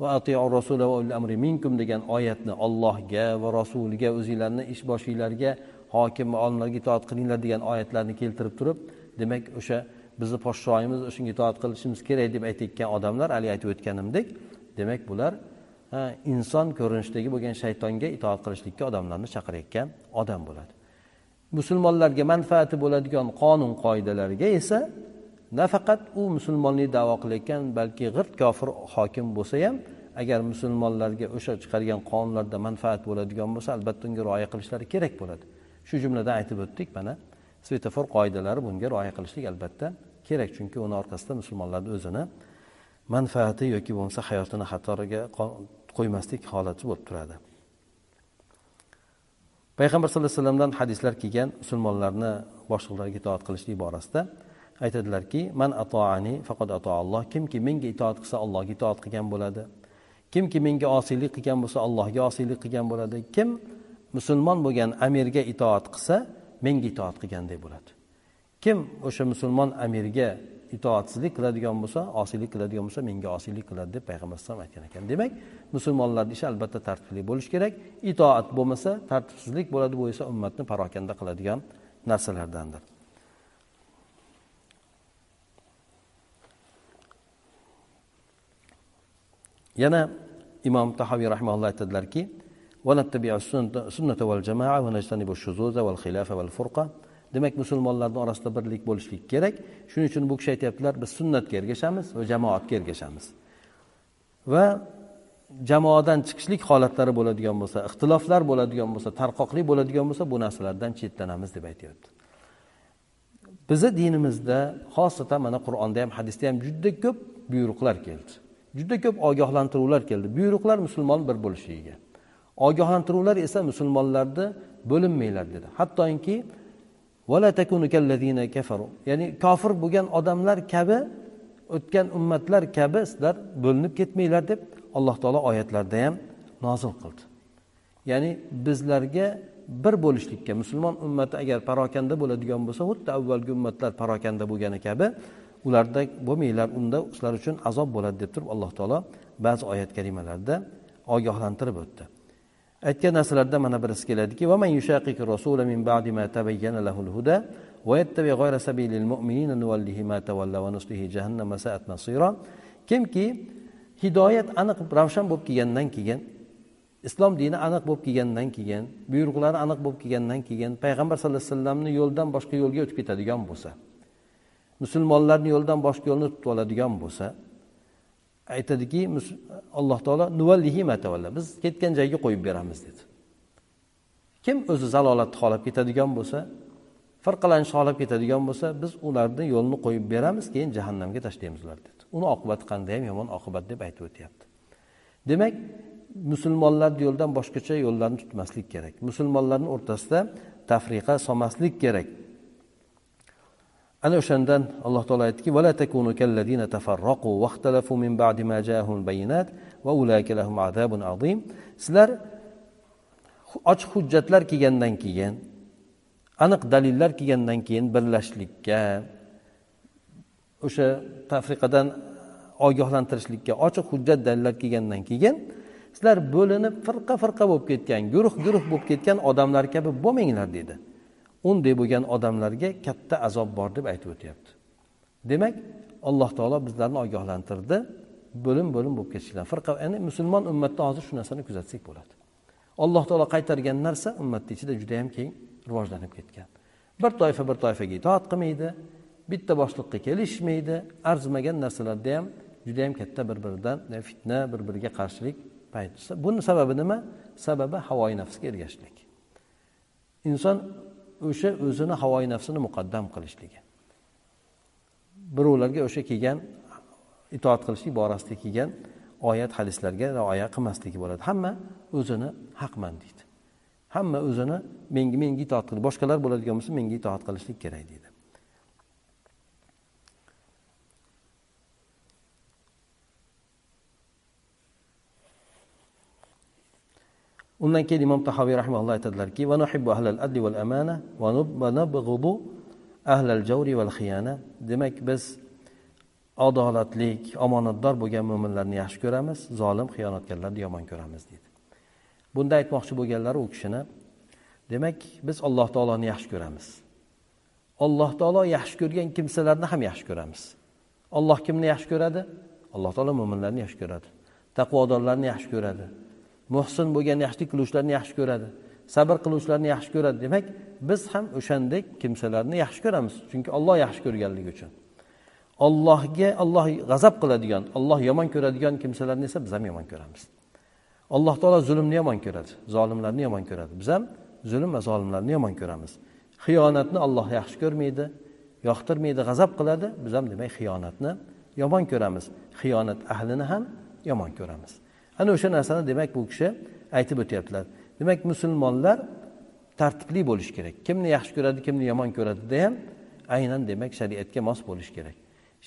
va atiur rasula va amri minkum degan oyatni ollohga va rasuliga o'zinglarni ish boshinglarga hokim va olimlarga itoat qilinglar degan oyatlarni keltirib turib demak o'sha bizni podshoyimiz shunga itoat qilishimiz kerak deb aytayotgan odamlar haligi aytib o'tganimdek demak bular inson ko'rinishidagi bo'lgan shaytonga itoat qilishlikka odamlarni chaqirayotgan odam bo'ladi. Musulmonlarga manfaati bo'ladigan qonun qoidalarga esa nafaqat u musulmonlik davo qilayotgan balki g'irt kofir hokim bo'lsa ham agar musulmonlarga o'sha chiqargan qonunlarda manfaat bo'ladigan bo'lsa albatta unga rioya qilishlari kerak bo'ladi. Shu jumladan aytib o'tdik mana. Svetofor qoidalari bunga rioya qilishlik albatta kerak. Chunki uni orqasida musulmonlarni o'zini manfaati yoki bo'lmasa hayotini xatoriga qo'ymaslik holati bo'lib turadi. Payg'ambar sallallohu alayhi vasallamdan hadislar kelgan musulmonlarni boshliqlarga itoat qilishlik borasida aytadilarki man atoani faqat atoalloh kimki menga itoat qilsa allohga itoat qilgan bo'ladi. Kimki menga osiylik qilgan bo'lsa allohga osiylik qilgan bo'ladi. Kim musulmon bo'lgan amirga itoat qilsa menga itoat qilgandek bo'ladi. Kim o'sha musulmon amirga itoatsizlik qiladigan bo'lsa osiylik qiladigan bo'lsa menga osiylik qiladi deb payg'ambar alayhisalom aytgan ekan. Demak musulmonlarni ishi albatta tartibli bo'lishi kerak. Itoat bo'lmasa tartibsizlik bo'ladi bu esa ummatni parokanda qiladigan narsalardandir. Yana imom tahoviy rahmaulloh aytadilarki demak musulmonlarni orasida birlik bo'lishlik kerak. Shuning uchun bu kishi aytyaptilar biz sunnatga ergashamiz va jamoatga ergashamiz va jamoadan chiqishlik holatlari bo'ladigan bo'lsa ixtiloflar bo'ladigan bo'lsa tarqoqlik bo'ladigan bo'lsa bu narsalardan chetlanamiz deb aytyapti. Bizni dinimizda xosatan mana qur'onda ham hadisda ham juda ko'p buyruqlar keldi. Juda ko'p ogohlantiruvlar keldi. Buyruqlar musulmon bir bo'lishligiga ogohlantiruvlar esa musulmonlarni bo'linmanglar dedi. Hattoki ya'ni kofir bo'lgan odamlar kabi o'tgan ummatlar kabi sizlar bo'linib ketmanglar deb alloh taolo oyatlarda ham nozil qildi. Ya'ni bizlarga bir bo'lishlikka musulmon ummati agar parokanda bo'ladigan bo'lsa xuddi avvalgi ummatlar parokanda bo'lgani kabi ularda bo'lmanglar unda sizlar uchun azob bo'ladi deb turib alloh taolo ba'zi oyat karimalarda ogohlantirib o'tdi. Aytgan narsalardan mana birisi keladiki kimki hidoyat aniq ravshan bo'lib kelgandan keyin islom dini aniq bo'lib kelgandan keyin buyruqlari aniq bo'lib kelgandan keyin payg'ambar sallallohu alayhi vasallamni yo'ldan boshqa yo'lga o'tib ketadigan bo'lsa musulmonlarni yo'ldan boshqa yo'lni tutib oladigan bo'lsa aytadiki alloh taolo nuvallihi matavalla biz ketgan joyiga qo'yib beramiz dedi. Kim o'zi zalolatni xohlab ketadigan bo'lsa firqalanishni xohlab ketadigan bo'lsa biz ularni yo'lini qo'yib beramiz keyin jahannamga tashlaymiz ularni dedi. Uni oqibati qanday ham yomon oqibat deb aytib o'tyapti. Demak musulmonlarni yo'ldan boshqacha yo'llarni tutmaslik kerak. Musulmonlarni o'rtasida tafriqa solmaslik kerak. Ana o'shandan alloh taolo aytdiki sizlar ochiq hujjatlar kelgandan keyin aniq dalillar kelgandan keyin birlashishlikka o'sha tafriqadan ogohlantirishlikka ochiq hujjat dalillar kelgandan keyin sizlar bo'linib firqa firqa bo'lib ketgan guruh guruh bo'lib ketgan odamlar kabi bo'lmanglar dedi. Unday bo'lgan odamlarga katta azob bor deb aytib o'tyapti. Demak alloh taolo bizlarni ogohlantirdi bo'lim bo'lim bo'lib ketishlar. Firqa ya'ni musulmon ummatda hozir shu narsani kuzatsak bo'ladi. Alloh taolo qaytargan narsa ummatni ichida juda yam keng rivojlanib ketgan. Bir toifa bir toifaga itoat qilmaydi bitta boshliqqa kelishmaydi arzimagan narsalarda ham juda yam katta bir biridan fitna bir biriga qarshilik payt. Buni sababi nima? Sababi havoyi nafsga ergashishlik. Inson o'sha o'zini havoyi nafsini muqaddam qilishligi. Birovlarga o'sha kelgan itoat qilishlik borasida kelgan oyat hadislarga rioya qilmasligi bo'ladi. Hamma o'zini haqman deydi. Hamma o'zini menga menga itoat qil boshqalar bo'ladigan bo'lsa menga itoat qilishlik kerak deydi. Undan keyin imom tahoviy rahmaulloh aytadilarki demak biz adolatlik omonatdor bo'lgan mo'minlarni yaxshi ko'ramiz zolim xiyonatkorlarni yomon ko'ramiz deydi. Bunda aytmoqchi bo'lganlari u kishini demak biz alloh taoloni yaxshi ko'ramiz. Alloh taolo yaxshi ko'rgan kimsalarni ham yaxshi ko'ramiz. Olloh kimni yaxshi ko'radi? Alloh taolo mo'minlarni yaxshi ko'radi. Taqvodorlarni yaxshi ko'radi. Muhsin bo'lgan yaxshilik qiluvchilarni yaxshi ko'radi sabr qiluvchilarni yaxshi ko'radi. Demak biz ham o'shandek kimsalarni yaxshi ko'ramiz. Chunki olloh yaxshi ko'rganligi uchun. Ollohga olloh g'azab qiladigan olloh yomon ko'radigan kimsalarni esa biz ham yomon ko'ramiz. Alloh taolo zulmni yomon ko'radi zolimlarni yomon ko'radi. Biz ham zulm va zolimlarni yomon ko'ramiz. Xiyonatni olloh yaxshi ko'rmaydi yoqtirmaydi g'azab qiladi. Biz ham demak xiyonatni yomon ko'ramiz. Xiyonat ahlini ham yomon ko'ramiz. Ana o'sha narsani demak bu kishi aytib o'tyaptilar. Demak musulmonlar tartibli bo'lishi kerak. Kimni yaxshi ko'radi kimni yomon ko'radida ham aynan demak shariatga mos bo'lishi kerak.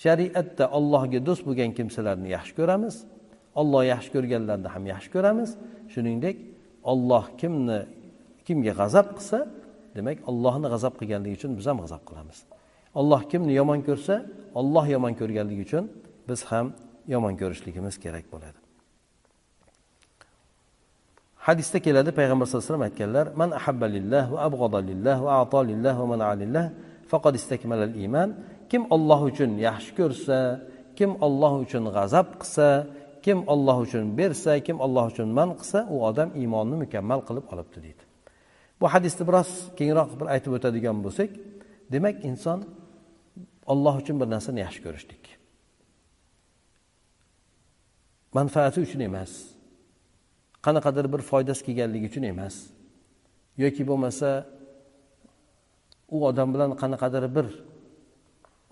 Shariatda allohga do'st bo'lgan kimsalarni yaxshi ko'ramiz. Olloh yaxshi ko'rganlarni ham yaxshi ko'ramiz. Shuningdek olloh kimni kimga g'azab qilsa demak ollohni g'azab qilganligi uchun biz ham g'azab qilamiz. Olloh kimni yomon ko'rsa olloh yomon ko'rganligi uchun biz ham yomon ko'rishligimiz kerak bo'ladi. Hadisda keladi payg'ambar sallallohu alayhi vasallam aytganlar man ahabba lillah va abg'ada lillah va ato lillah va mana lillah faqad istakmala al iymon kim olloh uchun yaxshi ko'rsa kim olloh uchun g'azab qilsa kim olloh uchun bersa kim olloh uchun man qilsa u odam iymonni mukammal qilib olibdi deydi. Bu hadisni biroz kengroq bir aytib o'tadigan bo'lsak demak inson olloh uchun bir narsani yaxshi ko'rishlik. Manfaati uchun emas. Qanaqadir bir foydasi kelganligi uchun emas. Yoki bo'lmasa u odam bilan qanaqadir bir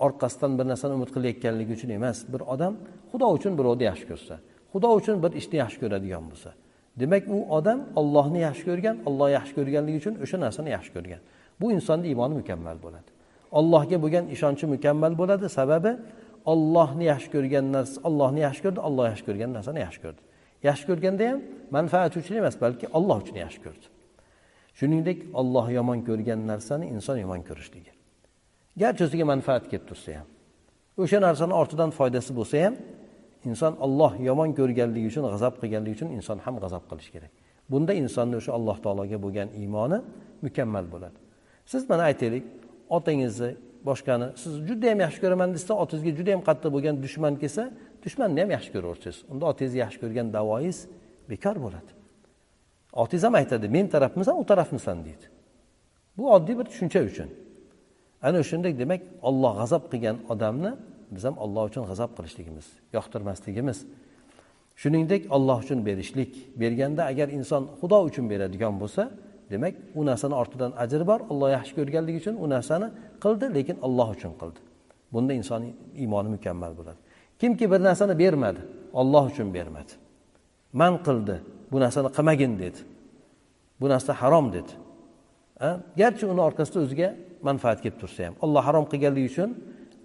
orqasidan bir narsani umid qilayotganligi uchun emas. Bir odam xudo uchun birovni yaxshi ko'rsa xudo uchun bir ishni yaxshi ko'radigan bo'lsa. Demak u odam ollohni yaxshi ko'rgan olloh yaxshi ko'rganligi uchun o'sha narsani yaxshi ko'rgan. Bu insonni iymoni mukammal bo'ladi. Allohga bo'lgan ishonchi mukammal bo'ladi. Sababi ollohni yaxshi ko'rgan narsa ollohni yaxshi ko'rdi olloh yaxshi ko'rgan narsani yaxshi ko'rdi. Yaxshi ko'rganda ham manfaati uchun emas balki olloh uchun yaxshi ko'rdi. Shuningdek olloh yomon ko'rgan narsani inson yomon ko'rishligi. Garchi o'ziga manfaat kelib tursa ham o'sha narsani ortidan foydasi bo'lsa ham inson olloh yomon ko'rganligi uchun g'azab qilganligi uchun inson ham g'azab qilishi kerak. Bunda insonni o'sha alloh taologa bo'lgan iymoni mukammal bo'ladi. Siz mana aytaylik otangizni boshqani siz judayam yaxshi ko'raman desa otangizga judayam qattiq bo'lgan dushman kelsa dushmanni ham yaxshi ko'raversangiz unda otangizni yaxshi ko'rgan davoyingiz bekor bo'ladi. Otangiz ham aytadi men tarafmisan u tarafmisan deydi. Bu oddiy bir tushuncha uchun. Ana shunday demak olloh g'azab qilgan odamni biz ham olloh uchun g'azab qilishligimiz yoqtirmasligimiz. Shuningdek olloh uchun berishlik berganda agar inson xudo uchun beradigan bo'lsa demak u narsani ortidan ajr bor olloh yaxshi ko'rganligi uchun u narsani qildi lekin olloh uchun qildi. Bunda inson iymoni mukammal bo'ladi. Kimki bir narsani bermadi olloh uchun bermadi. Man qildi bu narsani qilmagin dedi. Bu narsa harom dedi. Garchi uni orqasida o'ziga manfaat kelib tursa ham. Olloh harom qilganligi uchun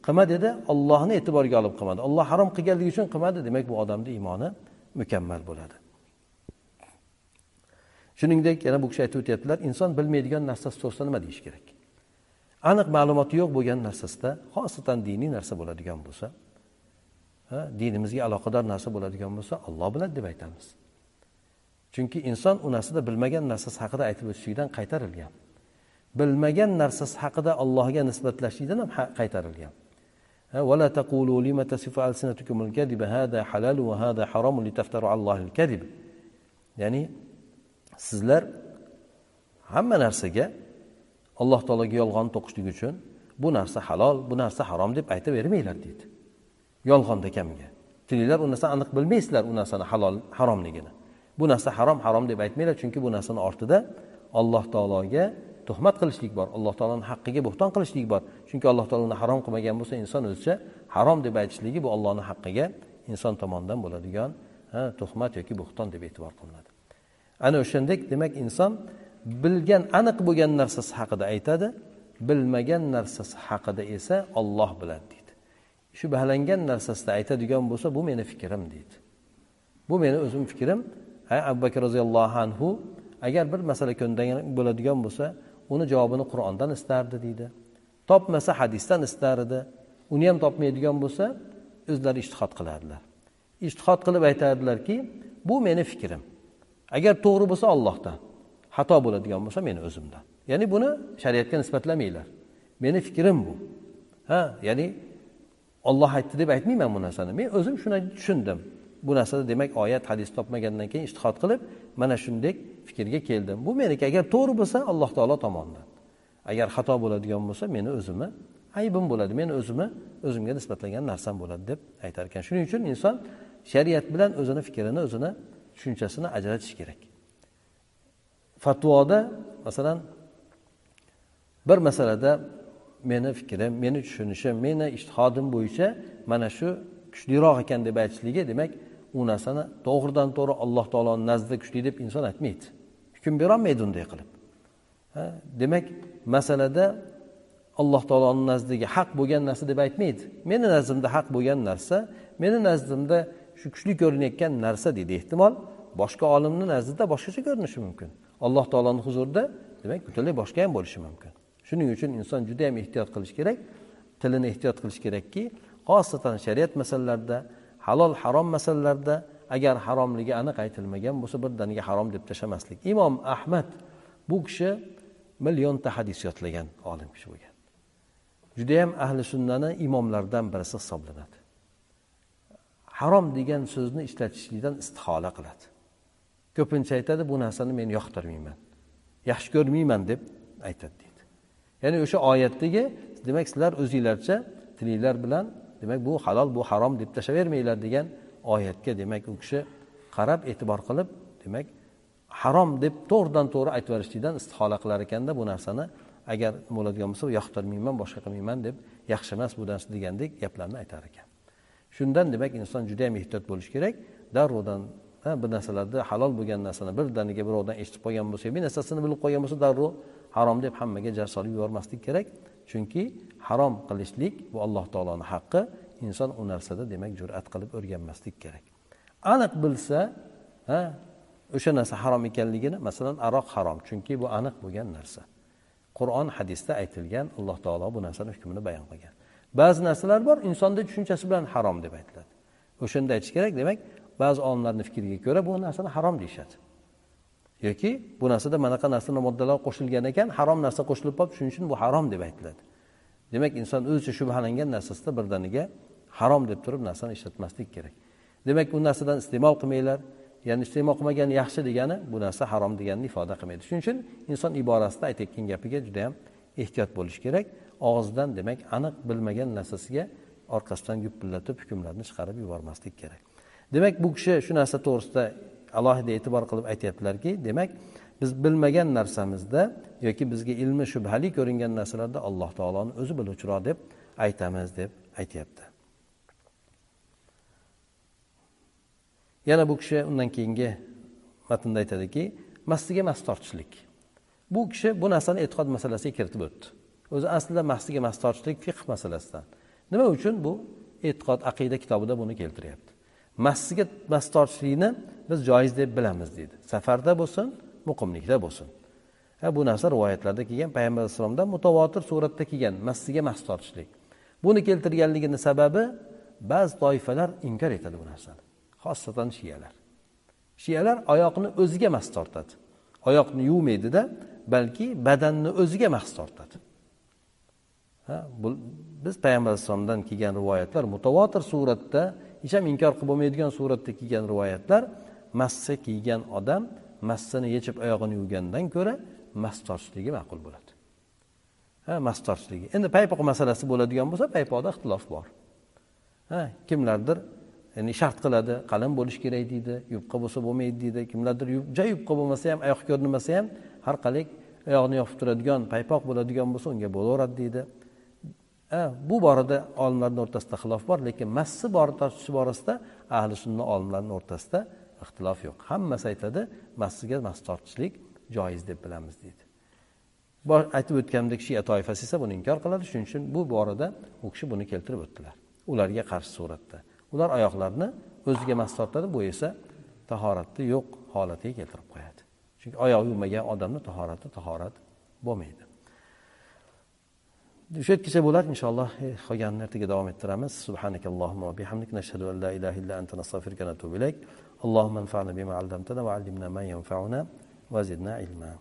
qilma dedi ollohni e'tiborga olib qilmadi. Olloh harom qilganligi uchun qilmadi demak bu odamni iymoni mukammal bo'ladi. Shuningdek yana bu kishi aytib o'tyaptilar inson bilmaydigan narsasi to'g'risida nima deyish kerak? Aniq ma'lumoti yo'q bo'lgan narsasida xosatan diniy narsa bo'ladigan bo'lsa dinimizga aloqador narsa bo'ladigan bo'lsa olloh biladi deb aytamiz chunki inson u narsada bilmagan narsasi haqida aytib o'tishlikdan qaytarilgan bilmagan narsasi haqida allohga nisbatlashlikdan ham qaytarilgan ولا تقولوا لما تصف ألسنتكم الكذب هذا حلال وهذا حرام لتفتروا على الله الكذب ya'ni sizlar hamma narsaga alloh taologa yolg'on to'qishlik uchun bu narsa halol bu narsa harom deb aytavermanglar deydi Yolg'onda kamga tilinglar u narsani aniq bilmaysizlar u narsani halol haromligini. Bu narsa harom harom deb aytmanglar chunki bu narsani ortida alloh taologa tuhmat qilishlik bor alloh taoloni haqqiga bo'xton qilishlik bor. Chunki alloh taolo uni harom qilmagan bo'lsa inson o'zicha harom deb aytishligi bu ollohni haqqiga inson tomonidan bo'ladigan tuhmat yoki bo'xton deb e'tibor qilinadi. Ana o'shandek demak inson bilgan aniq bo'lgan narsasi haqida aytadi bilmagan narsasi haqida esa olloh biladi deydi. Shubhalangan narsasida aytadigan bo'lsa bu meni fikrim deydi. Bu meni o'zim fikrim. Abu bakr roziyallohu anhu agar bir masala ko'ndagan bo'ladigan bo'lsa uni javobini qur'ondan istardi deydi. Topmasa hadisdan istar edi uni ham topmaydigan bo'lsa o'zlari ishtihod qilardilar ishtihod qilib aytardilarki bu meni fikrim. Agar to'g'ri bo'lsa ollohdan xato bo'ladigan bo'lsa meni o'zimdan. Ya'ni buni shariatga nisbatlamanglar meni fikrim bu. Ha ya'ni olloh aytdi deb aytmayman bu narsani. Men o'zim shuni tushundim. Bu narsada demak oyat hadis topmagandan keyin ishtihod qilib mana shunday fikrga keldim. Bu meniki agar to'g'ri bo'lsa alloh taolo tomonidan. Agar xato bo'ladigan bo'lsa meni o'zimni aybim bo'ladi. Meni o'zimni o'zimga nisbatlagan narsam bo'ladi deb aytar ekan. Shuning uchun inson shariat bilan o'zini fikrini o'zini tushunchasini ajratish kerak. Fatvoda masalan bir masalada meni fikrim meni tushunishim meni ishtihodim bo'yicha mana shu kuchliroq ekan deb aytishligi demak u narsani to'g'ridan to'g'ri alloh taoloni nazdida kuchli deb inson aytmaydi. Hukm berolmaydi unday qilib. Demak masalada alloh taoloni nazdiga haq bo'lgan narsa deb aytmaydi. Meni nazdimda haq bo'lgan narsa meni nazdimda shu kuchli ko'rinayotgan narsa deydi. Ehtimol boshqa olimni nazdida boshqacha ko'rinishi mumkin. Alloh taoloni huzurida demak butunlay boshqa ham bo'lishi mumkin. Shuning uchun inson juda yam ehtiyot qilish kerak tilini ehtiyot qilish kerakki xosatan shariat masalalarida halol harom masalalarda agar haromligi aniq aytilmagan bo'lsa birdaniga harom deb tashlamaslik. Imom ahmad bu kishi millionta hadis yodlagan olim kishi bo'lgan. Judayam ahli sunnani imomlaridan birisi hisoblanadi. Harom degan so'zni ishlatishlikdan istihola qiladi. Ko'pincha aytadi bu narsani men yoqtirmayman yaxshi ko'rmayman deb aytadi. Ya'ni o'sha oyatdagi demak sizlar o'zinglarcha tilinglar bilan demak bu halol bu harom deb tashlayvermanglar degan oyatga demak u kishi qarab e'tibor qilib demak harom deb to'g'ridan to'g'ri aytib yuborishlikdan istihola qilar ekanda bu narsani. Agar bo'ladigan bo'lsa yoqtirmayman boshqa qilmayman deb yaxshi emas bu narsa degandek gaplarni aytar ekan. Shundan demak inson juda yam ehtiyot bo'lishi kerak. Darrovdan bir narsalarda halol bo'lgan narsani birdaniga birovdan eshitib qolgan bo'lsa bir narsasini bilib qolgan bo'lsa darrov harom deb hammaga jar solib yubormaslik kerak. Chunki harom qilishlik bu alloh taoloni haqqi. Inson u narsada demak jur'at qilib o'rganmaslik kerak. Aniq bilsa ha o'sha narsa harom ekanligini masalan aroq harom chunki bu aniq bo'lgan narsa. Qur'on hadisda aytilgan alloh taolo bu narsani hukmini bayon qilgan. Ba'zi narsalar bor insonni tushunchasi bilan harom deb aytiladi. O'shanda aytish kerak demak ba'zi olimlarni fikriga ko'ra bu narsani harom deyishadi. Yoki bu narsada manaqa narsa moddalar qo'shilgan ekan harom narsa qo'shilib qolib shuning uchun bu harom deb aytiladi. Demak inson o'zicha shubhalangan narsasida birdaniga harom deb turib narsani ishlatmaslik kerak. Demak bu narsadan iste'mol qilmanglar ya'ni iste'mol qilmagan yaxshi degani bu narsa harom deganini ifoda qilmaydi. Shuning uchun inson iborasida aytayotgan gapiga juda yam ehtiyot bo'lish kerak. Og'zidan demak aniq bilmagan narsasiga orqasidan gupillatib hukmlarni chiqarib yubormaslik kerak. Demak bu kishi shu narsa to'g'risida alohida e'tibor qilib aytyaptilarki demak biz bilmagan narsamizda yoki bizga ilmi shubhali ko'ringan narsalarda alloh taoloni o'zi biluvchiroq deb aytamiz deb aytyapti. Yana bu kishi undan keyingi matnda aytadiki mastiga mast tortishlik bu kishi bu narsani e'tiqod masalasiga kiritib o'tdi. O'zi aslida mastiga mast tortishlik fiqh masalasidan. Nima uchun bu e'tiqod aqida kitobida buni keltiryapti? Massiga mast tortishlikni biz joiz deb bilamiz deydi. Safarda bo'lsin muqimlikda bo'lsin. Ha bu narsa rivoyatlarda kelgan. Payg'ambar alayhissalomdan mutavotir suratda kelgan massiga mast tortishlik buni keltirganligini sababi ba'zi toifalar inkor etadi bu narsani. Xosatan shiyalar shiyalar oyoqni o'ziga mas tortadi oyoqni yuvmaydida balki badanni o'ziga mas tortadi ha bu biz payg'ambar alayhissalomdan kelgan rivoyatlar mutavotir suratda hech ham inkor qilib bo'lmaydigan suratda kelgan rivoyatlar massa kiygan odam massani yechib oyog'ini yuvgandan ko'ra mas tortishligi ma'qul bo'ladi. Ha mas tortishligi endi paypoq masalasi bo'ladigan bo'lsa paypoqda ixtilof bor. Ha kimlardir ya'ni shart qiladi qalin bo'lishi kerak deydi yupqa bo'lsa bo'lmaydi deydi kimlardir ja yupqa bo'lmasa ham oyoq ko'rinmasa ham har qalay oyoqni yopib turadigan paypoq bo'ladigan bo'lsa unga bo'laveradi deydi. Bu borada olimlarni o'rtasida xilof bor lekin massi bor tortishi borasida ahli sunna olimlarni o'rtasida ixtilof yo'q. Hammasi aytadi massiga mas tortishlik joiz deb bilamiz deydi. Aytib o'tganimdek shia toifasi esa buni inkor qiladi. Shuning uchun bu borada u kishi buni keltirib o'tdilar. Ularga qarshi suratda. Ular oyoqlarini o'ziga mas tortadi bu esa tahoratni yo'q holatiga keltirib qo'yadi. Chunki oyoq yuvmagan odamni tahorati tahorat bo'lmaydi. shu yergacha bo'lar inshaalloh qolganini ertaga davom ettiramiz subhanakallohumma va bihamdik nashhadu an la ilaha illa anta nastag'firuka va natubu ilayk اللهم انفعنا بما علمتنا وعلمنا ما ينفعنا وزدنا علما